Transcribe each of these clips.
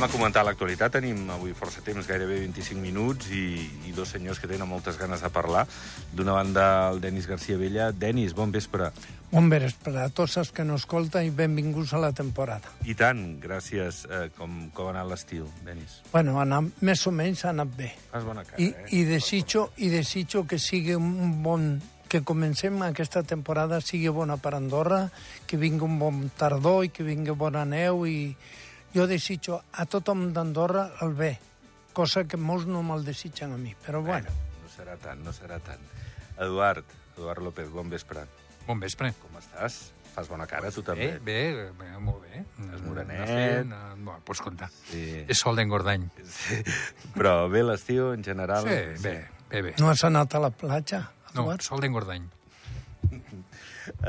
Anem a comentar l'actualitat. Tenim avui força temps, gairebé 25 minuts, i, i dos senyors que tenen moltes ganes de parlar. D'una banda, el Denis García Vella. Denis, bon vespre. Bon vespre a tots els que no escolten i benvinguts a la temporada. I tant, gràcies. Eh, com, com ha anat l'estiu, Denis? Bueno, ha anat, més o menys ha anat bé. Fas bona cara, I, eh? i, desitjo, I desitjo que sigui un bon que comencem aquesta temporada sigui bona per Andorra, que vingui un bon tardor i que vingui bona neu i jo desitjo a tothom d'Andorra el bé, cosa que molts no me'l desitgen a mi, però bueno. bueno. No serà tant, no serà tant. Eduard, Eduard López, bon vespre. Bon vespre. Com estàs? Fas bona cara, tu també? Bé, bé, bé molt bé. Estàs morenet. Fent, eh, bueno, pots comptar. Sí. És sol d'engordany. sí. Però bé l'estiu, en general... Sí, bé, bé, bé. No has anat a la platja, No, Eduard? sol d'engordany.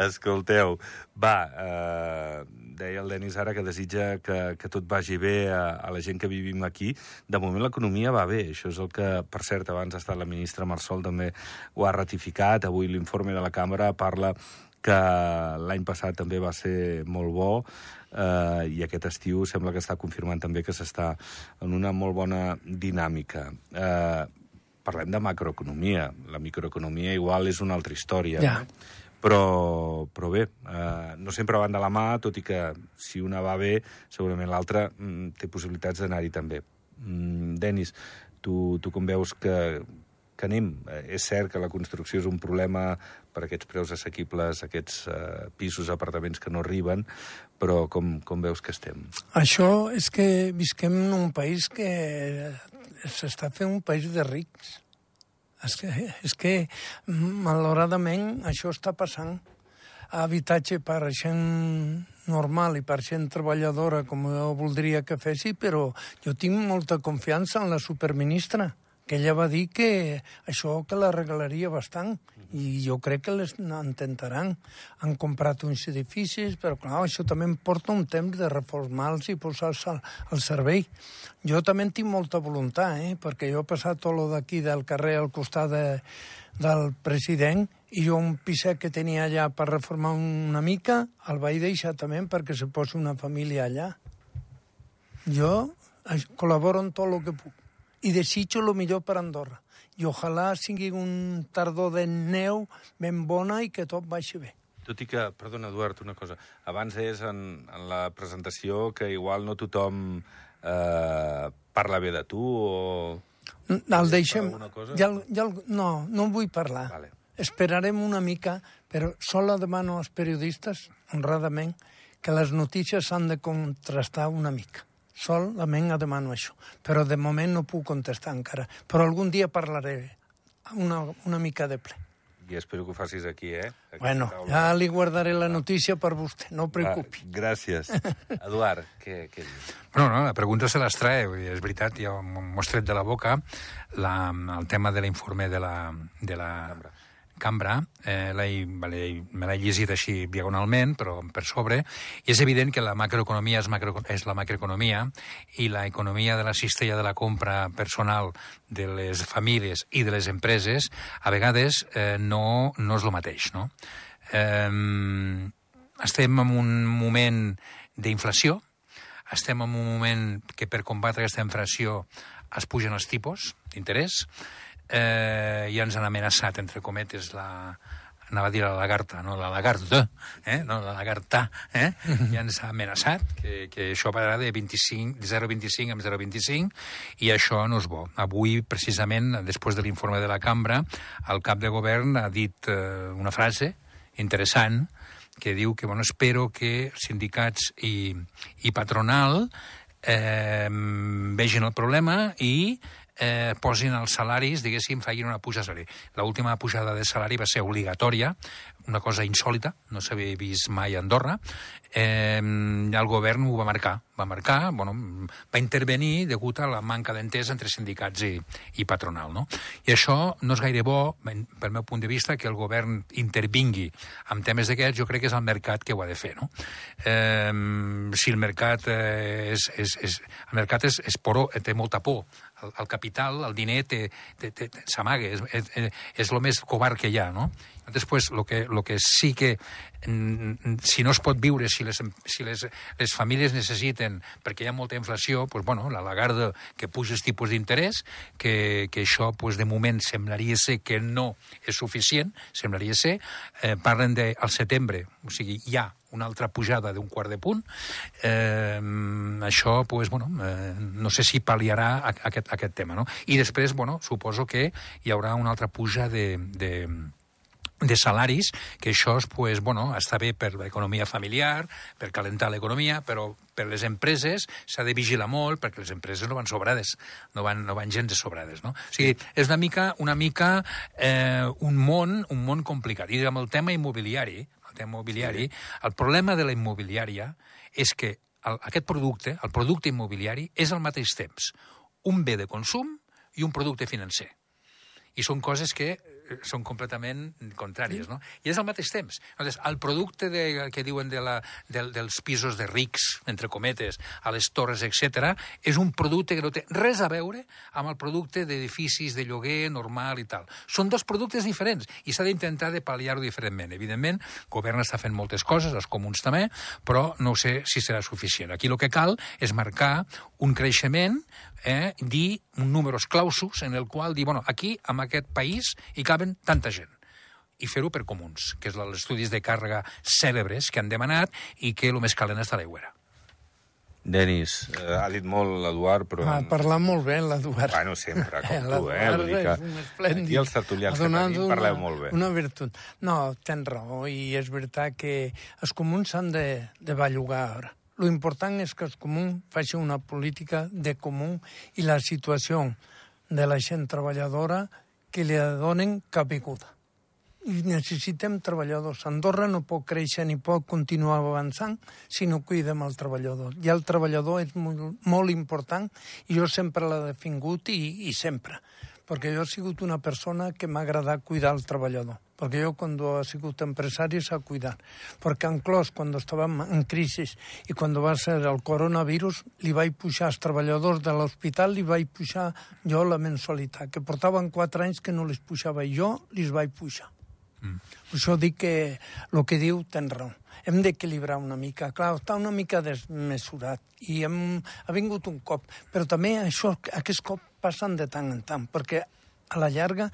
Escolteu, va, eh, deia el Denis ara que desitja que, que tot vagi bé a, a la gent que vivim aquí. De moment l'economia va bé, això és el que, per cert, abans ha estat la ministra Marsol també ho ha ratificat. Avui l'informe de la càmera parla que l'any passat també va ser molt bo eh, i aquest estiu sembla que està confirmant també que s'està en una molt bona dinàmica. Eh, parlem de macroeconomia. La microeconomia igual és una altra història. Ja. No? Però, però bé, eh, no sempre van de la mà, tot i que si una va bé, segurament l'altra mm, té possibilitats d'anar-hi també. Mm, Denis, tu, tu com veus que, que anem? Eh, és cert que la construcció és un problema per aquests preus assequibles, aquests eh, pisos, apartaments que no arriben, però com, com veus que estem? Això és que visquem en un país que s'està fent un país de rics. És que, és que malauradament això està passant. Habitatge per gent normal i per gent treballadora, com jo voldria que fessi, però jo tinc molta confiança en la superministra, que ella va dir que això que l'arreglaria bastant i jo crec que les intentaran. Han comprat uns edificis, però clar, això també em porta un temps de reformar-los i posar-los al, al servei. Jo també tinc molta voluntat, eh? perquè jo he passat tot lo d'aquí del carrer al costat de, del president i jo un piset que tenia allà per reformar una mica el vaig deixar també perquè se posi una família allà. Jo eh, col·laboro en tot el que puc i desitjo el millor per Andorra. I ojalà sigui un tardor de neu ben bona i que tot vagi bé. Tot i que, perdona, Eduard, una cosa. Abans és en, en la presentació que igual no tothom eh, parla bé de tu o... El deixem... Ja, ja, no, no en vull parlar. Vale. Esperarem una mica, però sola demano als periodistes, honradament, que les notícies s'han de contrastar una mica. Solament demano això. Però de moment no puc contestar encara. Però algun dia parlaré una, una mica de ple. I espero que ho facis aquí, eh? Aquesta Bueno, taula. ja li guardaré la notícia per vostè, no preocupi. Va, gràcies. Eduard, què, què dius? Bueno, no, la pregunta se les trae, vull dir, és veritat, ja m'ho has tret de la boca, la, el tema de l'informe de la, de la Cambra. Cambra, eh, me l'he llegit així diagonalment, però per sobre, i és evident que la macroeconomia és, macro, és la macroeconomia i la economia de la cistella de la compra personal de les famílies i de les empreses a vegades eh, no, no és el mateix, no? Eh, estem en un moment d'inflació, estem en un moment que per combatre aquesta inflació es pugen els tipus d'interès, eh, i ens han amenaçat, entre cometes, la, anava a dir la lagarta, no la lagarta, eh? no la lagarta, eh? i ens ha amenaçat que, que això pararà de 25, de 0,25 amb 0,25 i això no és bo. Avui, precisament, després de l'informe de la cambra, el cap de govern ha dit eh, una frase interessant que diu que, bueno, espero que sindicats i, i patronal eh, vegin el problema i eh, posin els salaris, diguéssim, facin una puja de salari. L'última pujada de salari va ser obligatòria, una cosa insòlita, no s'havia vist mai a Andorra. Eh, el govern ho va marcar, va marcar, bueno, va intervenir degut a la manca d'entesa entre sindicats i, i patronal. No? I això no és gaire bo, pel meu punt de vista, que el govern intervingui amb temes d'aquests, jo crec que és el mercat que ho ha de fer. No? Eh, si el mercat eh, és, és, és, el mercat és, és poró, té molta por, el, el capital, el diner, s'amaga, és, és, és el més covard que hi ha, no? Després, lo que, lo que sí que, mm, si no es pot viure, si les, si les, les famílies necessiten, perquè hi ha molta inflació, pues, bueno, la Lagarde que puja els tipus d'interès, que, que això pues, de moment semblaria ser que no és suficient, semblaria ser, eh, parlen de al setembre, o sigui, hi ha una altra pujada d'un quart de punt, eh, això, pues, bueno, eh, no sé si pal·liarà aquest, aquest tema. No? I després, bueno, suposo que hi haurà una altra puja de, de, de salaris, que això pues, bueno, està bé per l'economia familiar, per calentar l'economia, però per les empreses s'ha de vigilar molt perquè les empreses no van sobrades, no van, no van gens de sobrades. No? O sigui, és una mica, una mica eh, un món un món complicat. I amb el tema immobiliari, el tema immobiliari, el problema de la immobiliària és que el, aquest producte, el producte immobiliari, és al mateix temps un bé de consum i un producte financer. I són coses que són completament contràries, no? I és al mateix temps. Llavors, el producte de, que diuen de la, de, dels pisos de rics, entre cometes, a les torres, etc, és un producte que no té res a veure amb el producte d'edificis de lloguer normal i tal. Són dos productes diferents i s'ha d'intentar de pal·liar-ho diferentment. Evidentment, el govern està fent moltes coses, els comuns també, però no sé si serà suficient. Aquí el que cal és marcar un creixement, eh, dir números clausus en el qual dir, bueno, aquí, en aquest país, hi caben tanta gent i fer-ho per comuns, que és els estudis de càrrega cèlebres que han demanat i que el més calent està a l'aigüera. Denis, eh, ha dit molt l'Eduard, però... Ha parlat molt bé, l'Eduard. Bueno, sempre, com tu, eh? Vull dir que aquí els tertulians que tenim una, parleu molt bé. Una virtut. No, tens raó, i és veritat que els comuns s'han de, de bellugar ara. Lo important és que els comuns facin una política de comú i la situació de la gent treballadora que li donen caiguda. I necessitem treballadors. Andorra no pot créixer ni pot continuar avançant si no cuidem el treballador. I el treballador és molt, molt important i jo sempre l'he defingut i, i sempre. Perquè jo he sigut una persona que m'ha agradat cuidar el treballador. Perquè jo, quan he sigut empresari, s'ha cuidat. Perquè en Clos, quan estàvem en crisi i quan va ser el coronavirus, li vaig pujar als treballadors de l'hospital, li vaig pujar jo la mensualitat, que portaven quatre anys que no les pujava jo, li vaig pujar. Mm. Per això dic que el que diu ten raó. Hem d'equilibrar una mica. Clar, està una mica desmesurat i hem, ha vingut un cop. Però també això, aquests cops passen de tant en tant, perquè a la llarga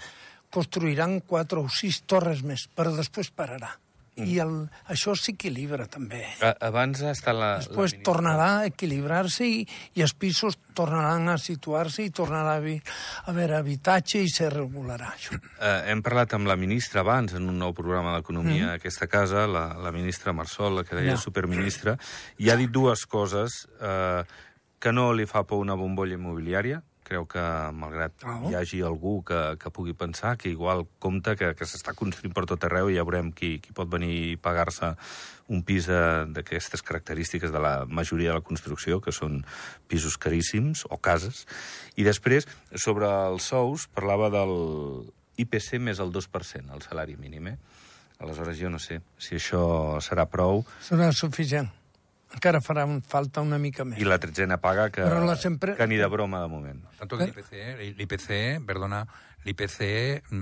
construiran quatre o sis torres més, però després pararà. Mm. I el, això s'equilibra també. A, abans està la... Després la tornarà a equilibrar-se i, i els pisos tornaran a situar-se i tornarà a haver, a haver habitatge i se regularà això. Eh, hem parlat amb la ministra abans en un nou programa d'Economia mm. aquesta casa, la, la ministra Marsol, la que deia ja. superministra, i ha dit dues coses eh, que no li fa por una bombolla immobiliària, creu que, malgrat oh. hi hagi algú que, que pugui pensar que igual compta que, que s'està construint per tot arreu i ja veurem qui, qui pot venir i pagar-se un pis d'aquestes característiques de la majoria de la construcció, que són pisos caríssims o cases. I després, sobre els sous, parlava del IPC més el 2%, el salari mínim, eh? Aleshores, jo no sé si això serà prou. Serà suficient encara farà falta una mica més. I la tretzena paga que, sempre... que ni de broma de moment. Tanto que l'IPC, l'IPC, perdona, l'IPC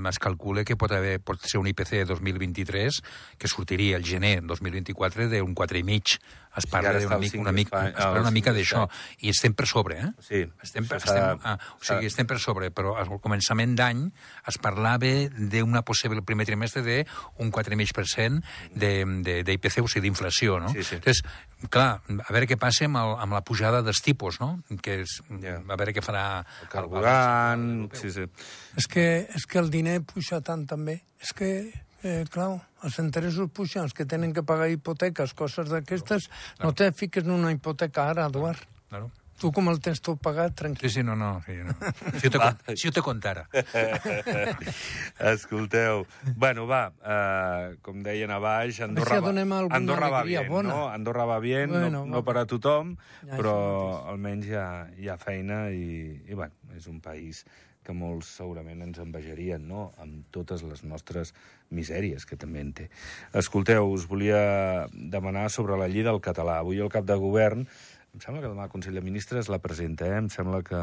es calcula que pot, haver, pot ser un IPC 2023 que sortiria el gener 2024 d'un 4,5 es parla sí, una, mica, una, mica, es parla una mica d'això, i estem per sobre, eh? Sí. Estem, per, estem, ah, o sigui, estem per sobre, però al començament d'any es parlava d'una possible, el primer trimestre d'un 4,5% d'IPC, o sigui, d'inflació, no? Sí, sí. Entonces, clar, a veure què passa amb, el, amb la pujada dels tipus, no? Que és, yeah. a veure què farà... El carburant... El, el, sí, sí. És que, és que el diner puja tant també. És que eh, clar, els interessos puixen, els que tenen que pagar hipoteques, coses d'aquestes, no, no te fiques en una hipoteca ara, Eduard. Claro. Tu com el tens tot pagat, tranquil. Sí, sí, no, no. Sí, no. Si, jo te, si jo te contara. Escolteu, bueno, va, uh, com deien a baix, Andorra, va, Andorra va bé, no? Andorra va bé, bueno, no, no per a tothom, ja, però almenys hi ha, hi ha feina i, i bueno, és un país que molts segurament ens envejarien, no?, amb totes les nostres misèries, que també en té. Escolteu, us volia demanar sobre la llei del català. Avui el cap de govern, em sembla que demà el Consell de Ministres la presenta, eh? em sembla que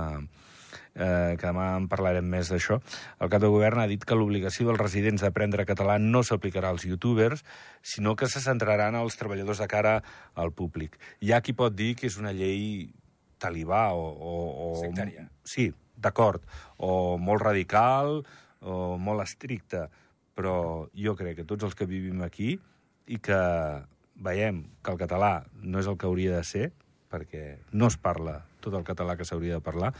eh, que demà en parlarem més d'això. El cap de govern ha dit que l'obligació dels residents d'aprendre català no s'aplicarà als youtubers, sinó que se centrarà en els treballadors de cara al públic. Hi ha qui pot dir que és una llei talibà o... o, o Sectària. Sí, d'acord. O molt radical o molt estricta. Però jo crec que tots els que vivim aquí i que veiem que el català no és el que hauria de ser, perquè no es parla tot el català que s'hauria de parlar,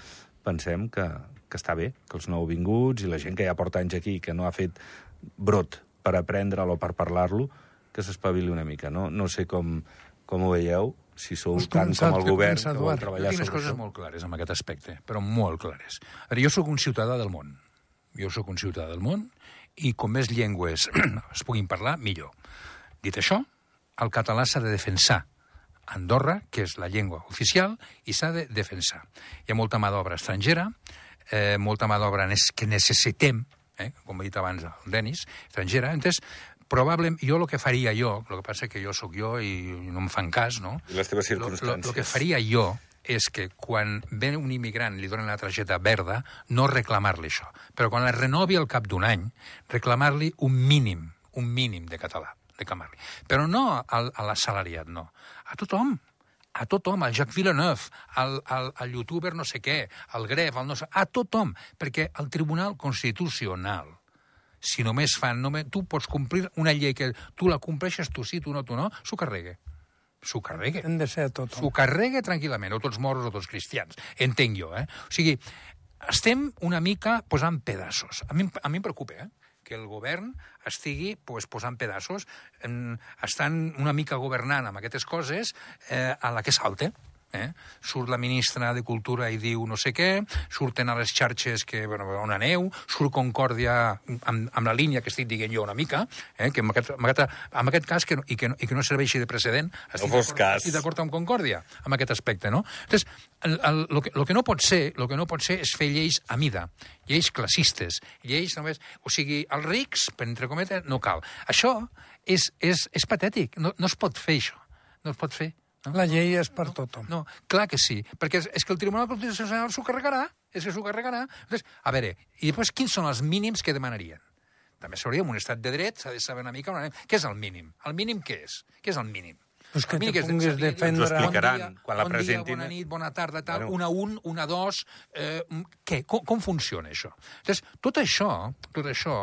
pensem que, que està bé, que els nouvinguts i la gent que ja porta anys aquí, que no ha fet brot per aprendre'l o per parlar-lo, que s'espavili una mica. No, no sé com, com ho veieu, si sou Us tant com el govern comença, que vol. Jo treballar tinc les sobre coses això. molt clares en aquest aspecte, però molt clares. A veure, jo sóc un ciutadà del món. Jo sóc un ciutadà del món i com més llengües es puguin parlar, millor. Dit això, el català s'ha de defensar Andorra, que és la llengua oficial, i s'ha de defensar. Hi ha molta mà d'obra estrangera, eh, molta mà d'obra que necessitem, eh, com he dit abans el Denis, estrangera. Entonces, probablement, jo el que faria jo, el que passa que jo sóc jo i no em fan cas, no? I les teves circumstàncies. Lo que faria jo és que quan ve un immigrant i li donen la targeta verda, no reclamar-li això. Però quan la renovi al cap d'un any, reclamar-li un mínim, un mínim de català, reclamar-li. Però no al, a l'assalariat, no. A tothom a tothom, al Jacques Villeneuve, al, al, al youtuber no sé què, al gref, al no sé... A tothom, perquè el Tribunal Constitucional, si només fan... Només, tu pots complir una llei que tu la compleixes, tu sí, tu no, tu no, s'ho carregue. S'ho carregue. Hem de ser a tothom. S'ho carregue tranquil·lament, o tots moros o tots cristians. Entenc jo, eh? O sigui, estem una mica posant pedaços. A mi, a mi em preocupa, eh? que el govern estigui pues, posant pedaços, estan una mica governant amb aquestes coses eh, a la que salta. Eh? Surt la ministra de Cultura i diu no sé què, surten a les xarxes que, bueno, on aneu, surt Concòrdia amb, amb la línia que estic dient jo una mica, eh? que en aquest, en aquest, en aquest cas que no, i, que no, i que no serveixi de precedent, estic fos d'acord- amb Concòrdia, amb aquest aspecte, no? Entonces, el, el, lo, que, lo, que no pot ser, lo que no pot ser és fer lleis a mida, lleis classistes, lleis només... O sigui, els rics, per entre cometes, no cal. Això és, és, és patètic, no, no es pot fer això, no es pot fer. No? La llei és per tothom. No, clar que sí, perquè és, és que el Tribunal Constitucional s'ho carregarà, és que s'ho carregarà. Entonces, a veure, i després quins són els mínims que demanarien? També s'hauria, en un estat de dret, s'ha de saber una mica... Una... Què és el mínim? El mínim què és? Què és el mínim? Pues que El mínim te puguis defendre. Ens ho explicaran bon dia, quan la bon presentin. Dia, bona nit, bona tarda, tal, Bueno. una un, una dos... Eh, què? Com, com funciona això? Entonces, tot això, tot això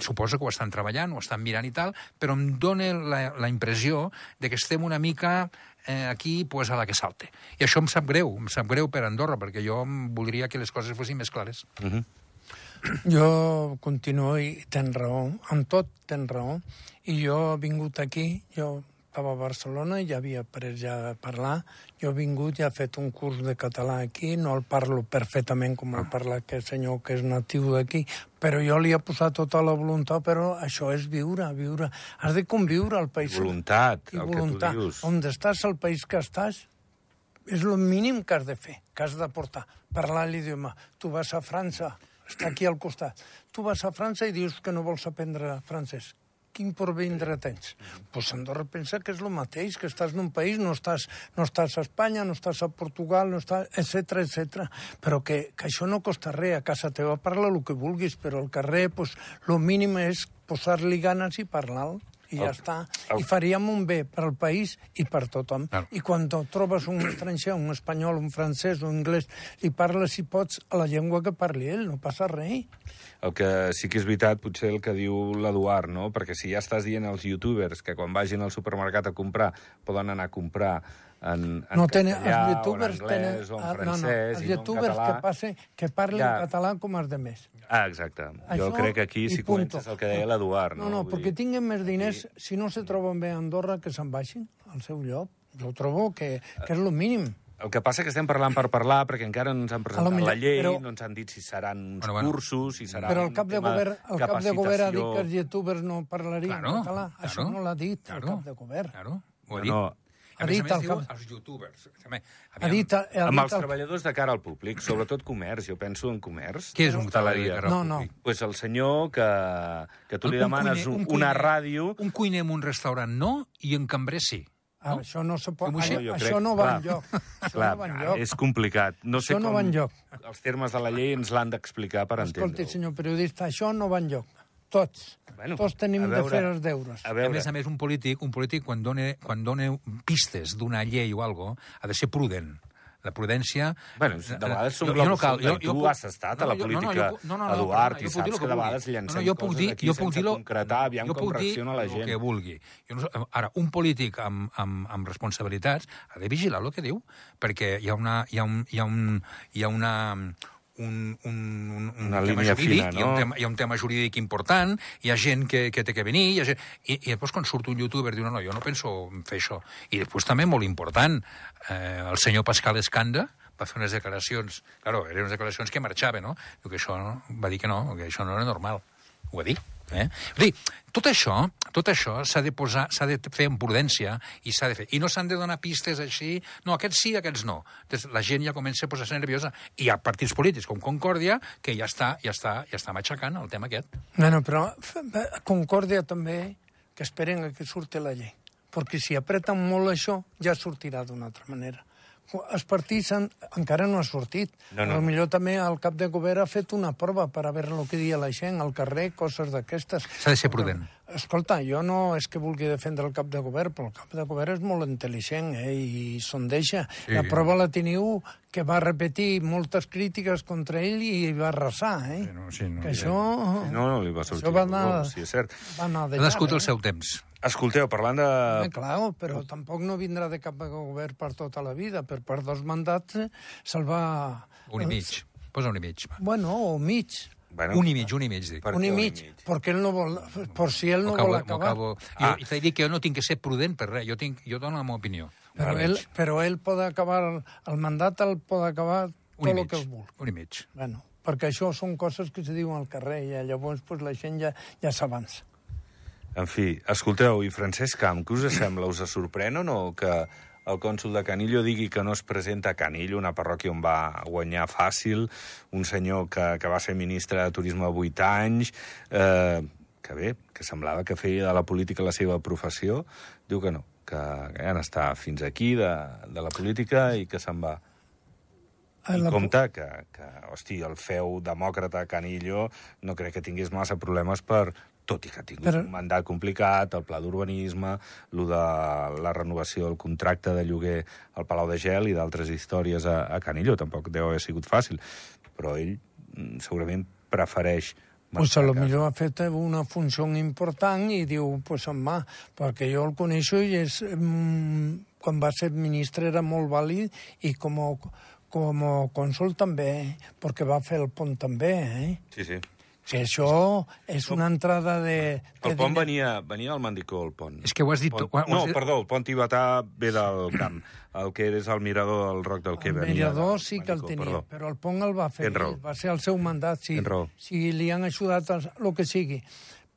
suposo que ho estan treballant, ho estan mirant i tal, però em dóna la, la impressió de que estem una mica eh, aquí pues, a la que salte. I això em sap greu, em sap greu per Andorra, perquè jo em voldria que les coses fossin més clares. Jo continuo i tens raó, amb tot tens raó, i jo he vingut aquí, jo estava a Barcelona i ja havia après ja a parlar, jo he vingut i he fet un curs de català aquí, no el parlo perfectament com el parla aquest senyor que és natiu d'aquí, però jo li he posat tota la voluntat, però això és viure, viure. Has de conviure al país. Voluntat, I el que tu voluntat. dius. On estàs, el país que estàs, és el mínim que has de fer, que has de portar, parlar l'idioma. Tu vas a França, està aquí al costat. Tu vas a França i dius que no vols aprendre francès. Quin porvindre tens? Doncs pues Andorra pensa que és el mateix, que estàs en un país, no estàs, no estàs a Espanya, no estàs a Portugal, no estàs, etc etc. Però que, que això no costa res. A casa teva parla el que vulguis, però al carrer, pues, lo mínim és posar-li ganes i parlar i ja El- està. el- I faríem un bé per al país i per tothom. Claro. I quan trobes un estranger, un espanyol, un francès, un anglès, li parles, si pots, a la llengua que parli ell, no passa res. El que sí que és veritat, potser el que diu l'Eduard, no? Perquè si ja estàs dient als youtubers que quan vagin al supermercat a comprar poden anar a comprar en, en no tenen, castellà, els youtubers o en anglès, tenen... o en ah, francès, no, no, els i no en youtubers català. que, passe, que parlin Ja. català com els de més. Ah, exacte. jo Això crec que aquí si punto. comences el que deia l'Eduard. No, no, Vull perquè dir, tinguin més diners, si no se troben bé a Andorra, que se'n baixin al seu lloc. Jo trobo que, que és el mínim. El que passa que estem parlant per parlar, perquè encara no ens han presentat millor, la llei, però- no ens han dit si seran uns Bueno, bueno. cursos, si serà Però el cap de govern, el cap de govern ha dit que els youtubers no parlarien Claro, català. claro, Això no l'ha dit claro, el cap de govern. Claro, ho ha No, dit. no. A Ha més a dit més, el diu els youtubers. Ha aviam, dit, ha Amb dit els el... treballadors de cara al públic, sobretot comerç, jo penso en comerç. Què és un de cara al No, no. públic? Pues el senyor que, que tu li Un demanes cuiner- un, un una cuiner- ràdio... Un cuiner en un restaurant no, i en cambrer sí. Ah, això no, se pot, això, Jo això crec- no va clar. enlloc. Això Clar, no va enlloc. és complicat. No sé Això no com... va enlloc. Els termes de la llei ens l'han d'explicar per Escolti, entendre-ho. senyor periodista, això no va enlloc. Tots. Bueno, Tots tenim a de veure- fer els deures. A A veure, més a més, un polític, un polític quan dona, quan dona pistes d'una llei o algo, ha de ser prudent. La prudència... Bueno, de vegades són Jo- jo globus cal- sonda, i tu puc- has estat a la jo- política, jo puc- no, no, no, Eduard, i jo puc dir saps que de vegades llancem jo puc coses dir, aquí jo puc sense dir, concretar, aviam jo com puc dir reacciona la el gent. que vulgui. Jo no, ara, un polític amb, amb, amb responsabilitats ha de vigilar el que diu, perquè hi ha una... Hi ha un, hi ha un, hi ha una un, un, un, un Una tema línia jurídic, fina, hi ha, un no? tema, hi ha un tema jurídic important, hi ha gent que, que té que venir, hi ha gent... I, i després quan surt un youtuber diu, no, no, jo no penso fer això. I després també, molt important, eh, el senyor Pascal Escanda va fer unes declaracions, claro, eren unes declaracions que marxava, no? Diu que això no, va dir que no, que això no era normal. Ho va dir. Eh? És dir, tot això, tot això s'ha de posar, s'ha de fer amb prudència i s'ha de fer. I no s'han de donar pistes així, no, aquests sí, aquests no. Entonces, la gent ja comença a posar-se nerviosa. I hi ha partits polítics com Concòrdia que ja està, ja està, ja està matxacant el tema aquest. Bueno, però f- b- Concòrdia també que esperen que surti la llei. Perquè si apreten molt això, ja sortirà d'una altra manera. Els partits han, encara no ha sortit. No, no. Millor també el cap de govern ha fet una prova per a veure el que dia la gent al carrer, coses d'aquestes. S'ha de ser prudent. Escolta, jo no és que vulgui defendre el cap de govern, però el cap de govern és molt intel·ligent eh, i sondeja. Sí. La prova la teniu que va repetir moltes crítiques contra ell i va arrasar. Eh? Sí, no, sí, no, que això... No, no, li va sortir. Això va anar, no, sí, és cert. va anar de Ha nascut llarg, el seu temps. Escolteu, parlant de... Eh, clar, però tampoc no vindrà de cap govern per tota la vida. Per part dels mandats se'l va... Un i mig. Posa un i mig. va. Bueno, o mig. Bueno, Un i mig, un i mig, dic. Per un i un i mig, mig? perquè ell no vol... Per si ell no acabo- vol acabar. acabo... Ah. Jo t'he dit que jo no tinc que ser prudent per res. Jo, tinc, jo dono la meva opinió. Però ell, però ell pot acabar... El mandat el pot acabar tot el que vulgui. Un i mig. Bueno, perquè això són coses que se diuen al carrer i llavors pues, la gent ja, ja s'avança. En fi, escolteu, i Francesc Camp, què us sembla? Us sorprèn o no que el cònsul de Canillo digui que no es presenta a Canillo, una parròquia on va guanyar fàcil, un senyor que, que va ser ministre de Turisme 8 anys, eh, que bé, que semblava que feia de la política la seva professió, diu que no, que, ja n'està fins aquí de, de la política i que se'n va. I la- compte que, que, hosti, el feu demòcrata Canillo no crec que tingués massa problemes per, tot i que ha tingut Però- un mandat complicat, el pla d'urbanisme, lo de la renovació del contracte de lloguer al Palau de Gel i d'altres històries a, a Canillo. Tampoc deu haver sigut fàcil, però ell mm, segurament prefereix Pues a lo millor ha fet una funció important i diu, pues mà, perquè jo el coneixo i és, mm, quan va ser ministre era molt vàlid i com a, com a cònsul també, perquè va fer el pont també, eh? Sí, sí. Que això és una entrada de... de El pont venia, venia del Mandicó, el pont. És que ho has dit Pont... tu- ho has No, dit- perdó, el pont tibetà ve del camp. El que és el mirador del Roc del que El del sí que el tenia, perdó. però el pont el va fer ell, va ser el seu mandat, si, si li han ajudat el, el que sigui.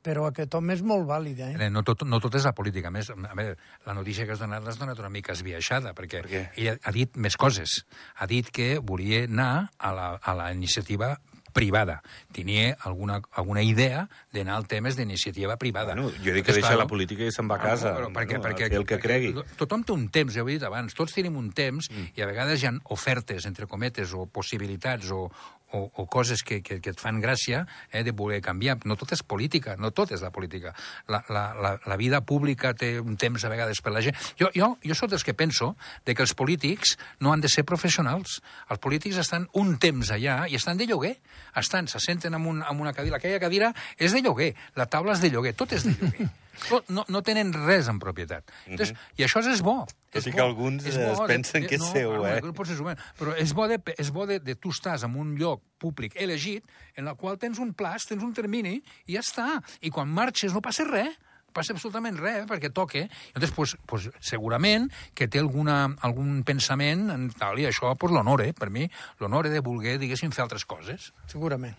Però aquest home és molt vàlid, eh? No tot, no tot és la política. A més, a veure, la notícia que has donat l'has donat una mica esbiaixada, perquè Per ella ha dit més coses. Ha dit que volia anar a la, a la iniciativa privada. Tenia alguna, alguna idea d'anar al temes d'iniciativa privada. Bueno, jo dic que deixa claro, la política i se'n va a casa. Però, perquè, Bueno, perquè, el que cregui. Tothom té un temps, ja ho he dit abans. Tots tenim un temps mm. i a vegades hi ha ofertes, entre cometes, o possibilitats o, o, o coses que, que, que et fan gràcia eh, de voler canviar. No tot és política, no tot és la política. La, la, la, la vida pública té un temps a vegades per la gent. Jo, jo, jo sóc dels que penso de que els polítics no han de ser professionals. Els polítics estan un temps allà i estan de lloguer. Estan, se senten en, un, en una cadira. Aquella cadira és de lloguer, la taula és de lloguer, tot és de lloguer. No, no tenen res en propietat. Entonces, I això és bo. Tot és i bo. que alguns, És bo es pensen de- que és no, seu, eh? no pots assumir. Però és bo, de, és bo de, de tu estàs en un lloc públic elegit en el qual tens un plaç, tens un termini i ja està. I quan marxes no passa res passa absolutament res, eh, perquè toque. Llavors, pues, pues, segurament que té alguna, algun pensament en tal, i això pues, l'honora, eh? per mi, l'honora de voler, diguéssim, fer altres coses. Segurament.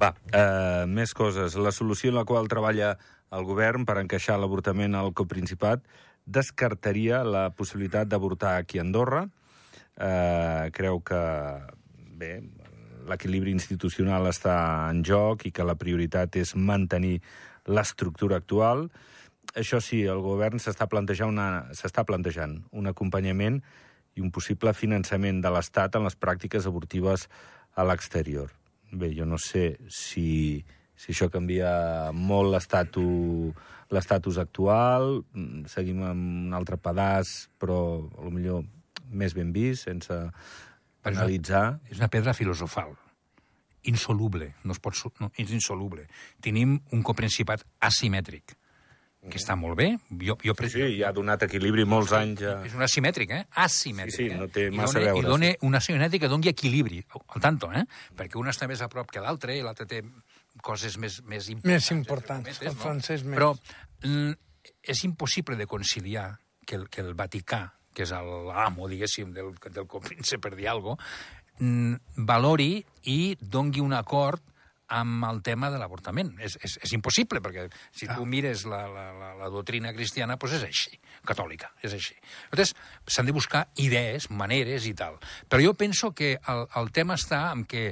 Va, eh, més coses. La solució en la qual treballa el govern per encaixar l'avortament al coprincipat descartaria la possibilitat d'avortar aquí a Andorra. Eh, creu que, bé, l'equilibri institucional està en joc i que la prioritat és mantenir l'estructura actual això sí, el govern s'està plantejant, una, plantejant un acompanyament i un possible finançament de l'Estat en les pràctiques abortives a l'exterior. Bé, jo no sé si, si això canvia molt l'estatus actual, mm, seguim amb un altre pedaç, però a lo millor més ben vist, sense analitzar. És una pedra filosofal insoluble, no es pot, no, és insoluble. Tenim un coprincipat asimètric, que està molt bé. Jo, jo Sí, sí, ja ha donat equilibri molts anys. Ja. És un asimètric, eh? Asimètric. Sí, sí, no té massa a dona, veure, I dona una asimètrica que doni equilibri, al tanto, eh? Perquè un està més a prop que l'altre, i l'altre té coses més, més importants. Més importants, cometes, el francès més. Però mm, és impossible de conciliar que el, que el Vaticà, que és l'amo, diguéssim, del, del coprince, per dir alguna cosa, valori i dongui un acord amb el tema de l'avortament. És, és, és impossible, perquè si tu mires la, la, la, la doctrina cristiana, doncs és així, catòlica, és així. Llavors, s'han de buscar idees, maneres i tal. Però jo penso que el, el tema està en que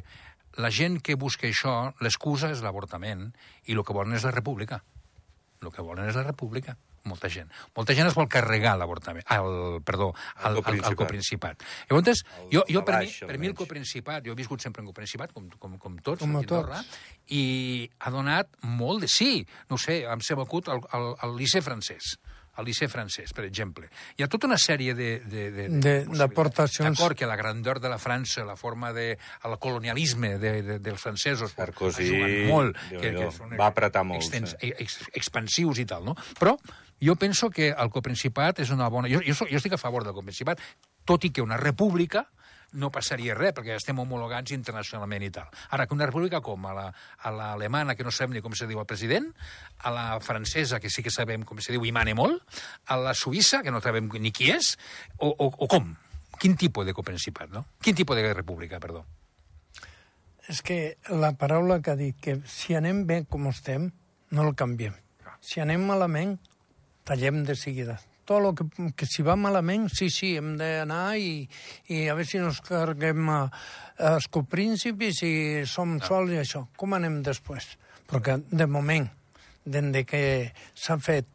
la gent que busca això, l'excusa és l'avortament, i el que volen és la república. El que volen és la república. Molta gent. Molta gent es vol carregar l'avortament, el, perdó, el, el, el, el coprincipat. Llavors, jo, jo per, mi, baix, per mi el coprincipat, jo he viscut sempre en coprincipat, com, com, com tots, Com a Andorra, i ha donat molt de... Sí, no ho sé, em sembla acut el, el, el liceu francès al liceu francès, per exemple. Hi ha tota una sèrie de... de, de, De- d'aportacions. D'acord que la grandor de la França, la forma de... el colonialisme de, de, dels francesos Sarkozy, molt, que, que són va apretar molt, extens, sí. ex, expansius i tal, no? Però jo penso que el coprincipat és una bona... Jo, jo, soc- jo estic a favor del coprincipat, tot i que una república no passaria res, perquè estem homologats internacionalment i tal. Ara, que una república com a la- a l'alemana, que no sabem ni com se diu el president, a la francesa, que sí que sabem com se diu i mane molt, a la suïssa, que no sabem ni qui és, o, o, o com? Quin tipus de coprincipat, no? Quin tipus de república, perdó? És que la paraula que ha dit, que si anem bé com estem, no el canviem. Si anem malament, tallem de seguida. Tot el que, que si va malament, sí, sí, hem d'anar i, i a veure si nos carreguem a, a els copríncipes i som sols i això. Com anem després? Perquè, de moment, des de que s'ha fet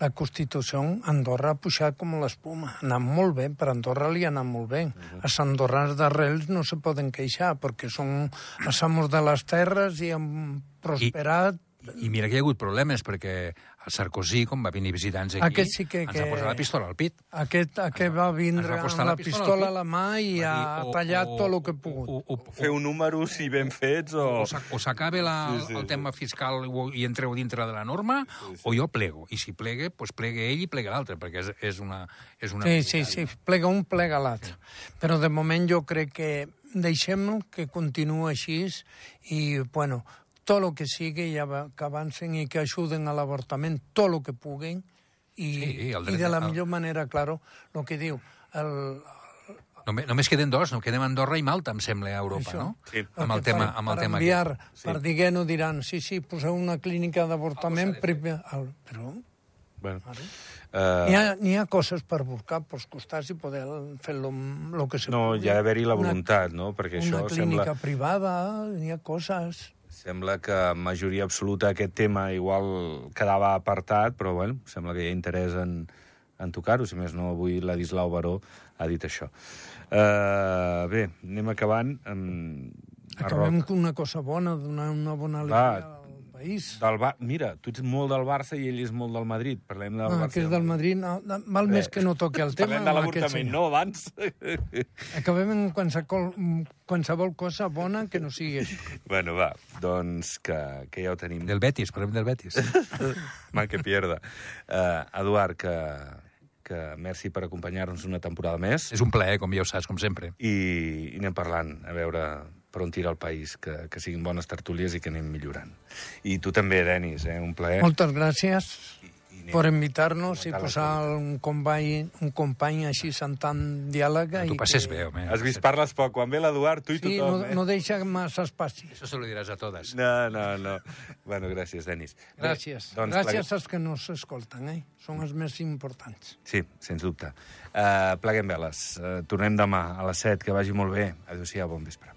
la Constitució, Andorra ha pujat com l'espuma. Ha anat molt bé, per Andorra li ha anat molt bé. Els andorrans d'arrels no se poden queixar, perquè són els amos de les terres i han prosperat. I mira que hi ha hagut problemes, perquè el Sarkozy, quan va venir visitants aquí, Aquest sí que- ens que- ha posat la pistola al pit. Aquest, aquest va vindre va posar amb la la pistola a la mà i Va ha dir, o- tallat o- tot el que ha pogut. O, o, o, Feu números, si ben fets, o... o s'ac- o s'acaba la- Sí, sí, el sí. tema fiscal o- i entreu dintre de la norma, o jo plego. I si plegue, doncs plegue ell i plega l'altre, perquè és, és una... És una Sí, sí, sí, plega un, plega l'altre. Però de moment jo crec que deixem que continuï així i, bueno, tot el que sigui i que avancen i que ajuden a l'avortament, tot el que puguin i, Sí, el i dret de la millor manera, claro, el que diu, el, Només, només queden dos, no quedem Andorra i Malta, em sembla, a Europa, Això. no? Sí. Amb el tema, amb el per tema enviar, aquest. per dir no diran, sí, sí, poseu una clínica d'avortament, primer... el- però Bueno, N'hi uh, ha, n'hi ha coses per buscar pels costats i poder fer lo, lo que se no, pugui. hi ha d'haver-hi la Una- voluntat, no? Perquè Una això clínica sembla, privada, n'hi ha coses... sembla que majoria absoluta aquest tema igual quedava apartat, però bueno, sembla que hi ha interès en, en tocar-ho. Si més no, avui l'Adislau Baró ha dit això. Uh, bé, anem acabant. Um, Acabem amb una cosa bona, donar una bona alegria Va. País. Del Bar... Mira, tu ets molt del Barça i ell és molt del Madrid. Parlem del Ah, Barça. que és del Madrid, no, no, val més que no toqui el tema. Parlem de l'avortament, no abans. Acabem amb qualsevol, qualsevol cosa bona que no sigui això. bueno, va, doncs que, que ja ho tenim. Del Betis, parlem del Betis. Mal que pierda. Uh, Eduard, que, que merci per acompanyar-nos una temporada més És un plaer, com ja ho saps, com sempre. i, i anem parlant, a veure per on tira el país, que, que siguin bones tertúlies i que anem millorant. I tu també, Denis, eh? un plaer. Moltes gràcies I anem- per invitar-nos i posar un company, un company així sentant diàleg. Tu i passes que... bé, home. Has vist, parles poc. Quan ve l'Eduard, tu i Sí, tothom, no, eh? no deixa massa espaci. Això se lo diràs a totes. No, no, no. Bueno, gràcies, Denis. Bé, Gràcies. doncs, Gràcies als que no s'escolten, eh? Són els més importants. Sí, sens dubte. Uh, pleguem veles. Uh, tornem demà a les 7. Que vagi molt bé. Adéu-siau, bon vespre.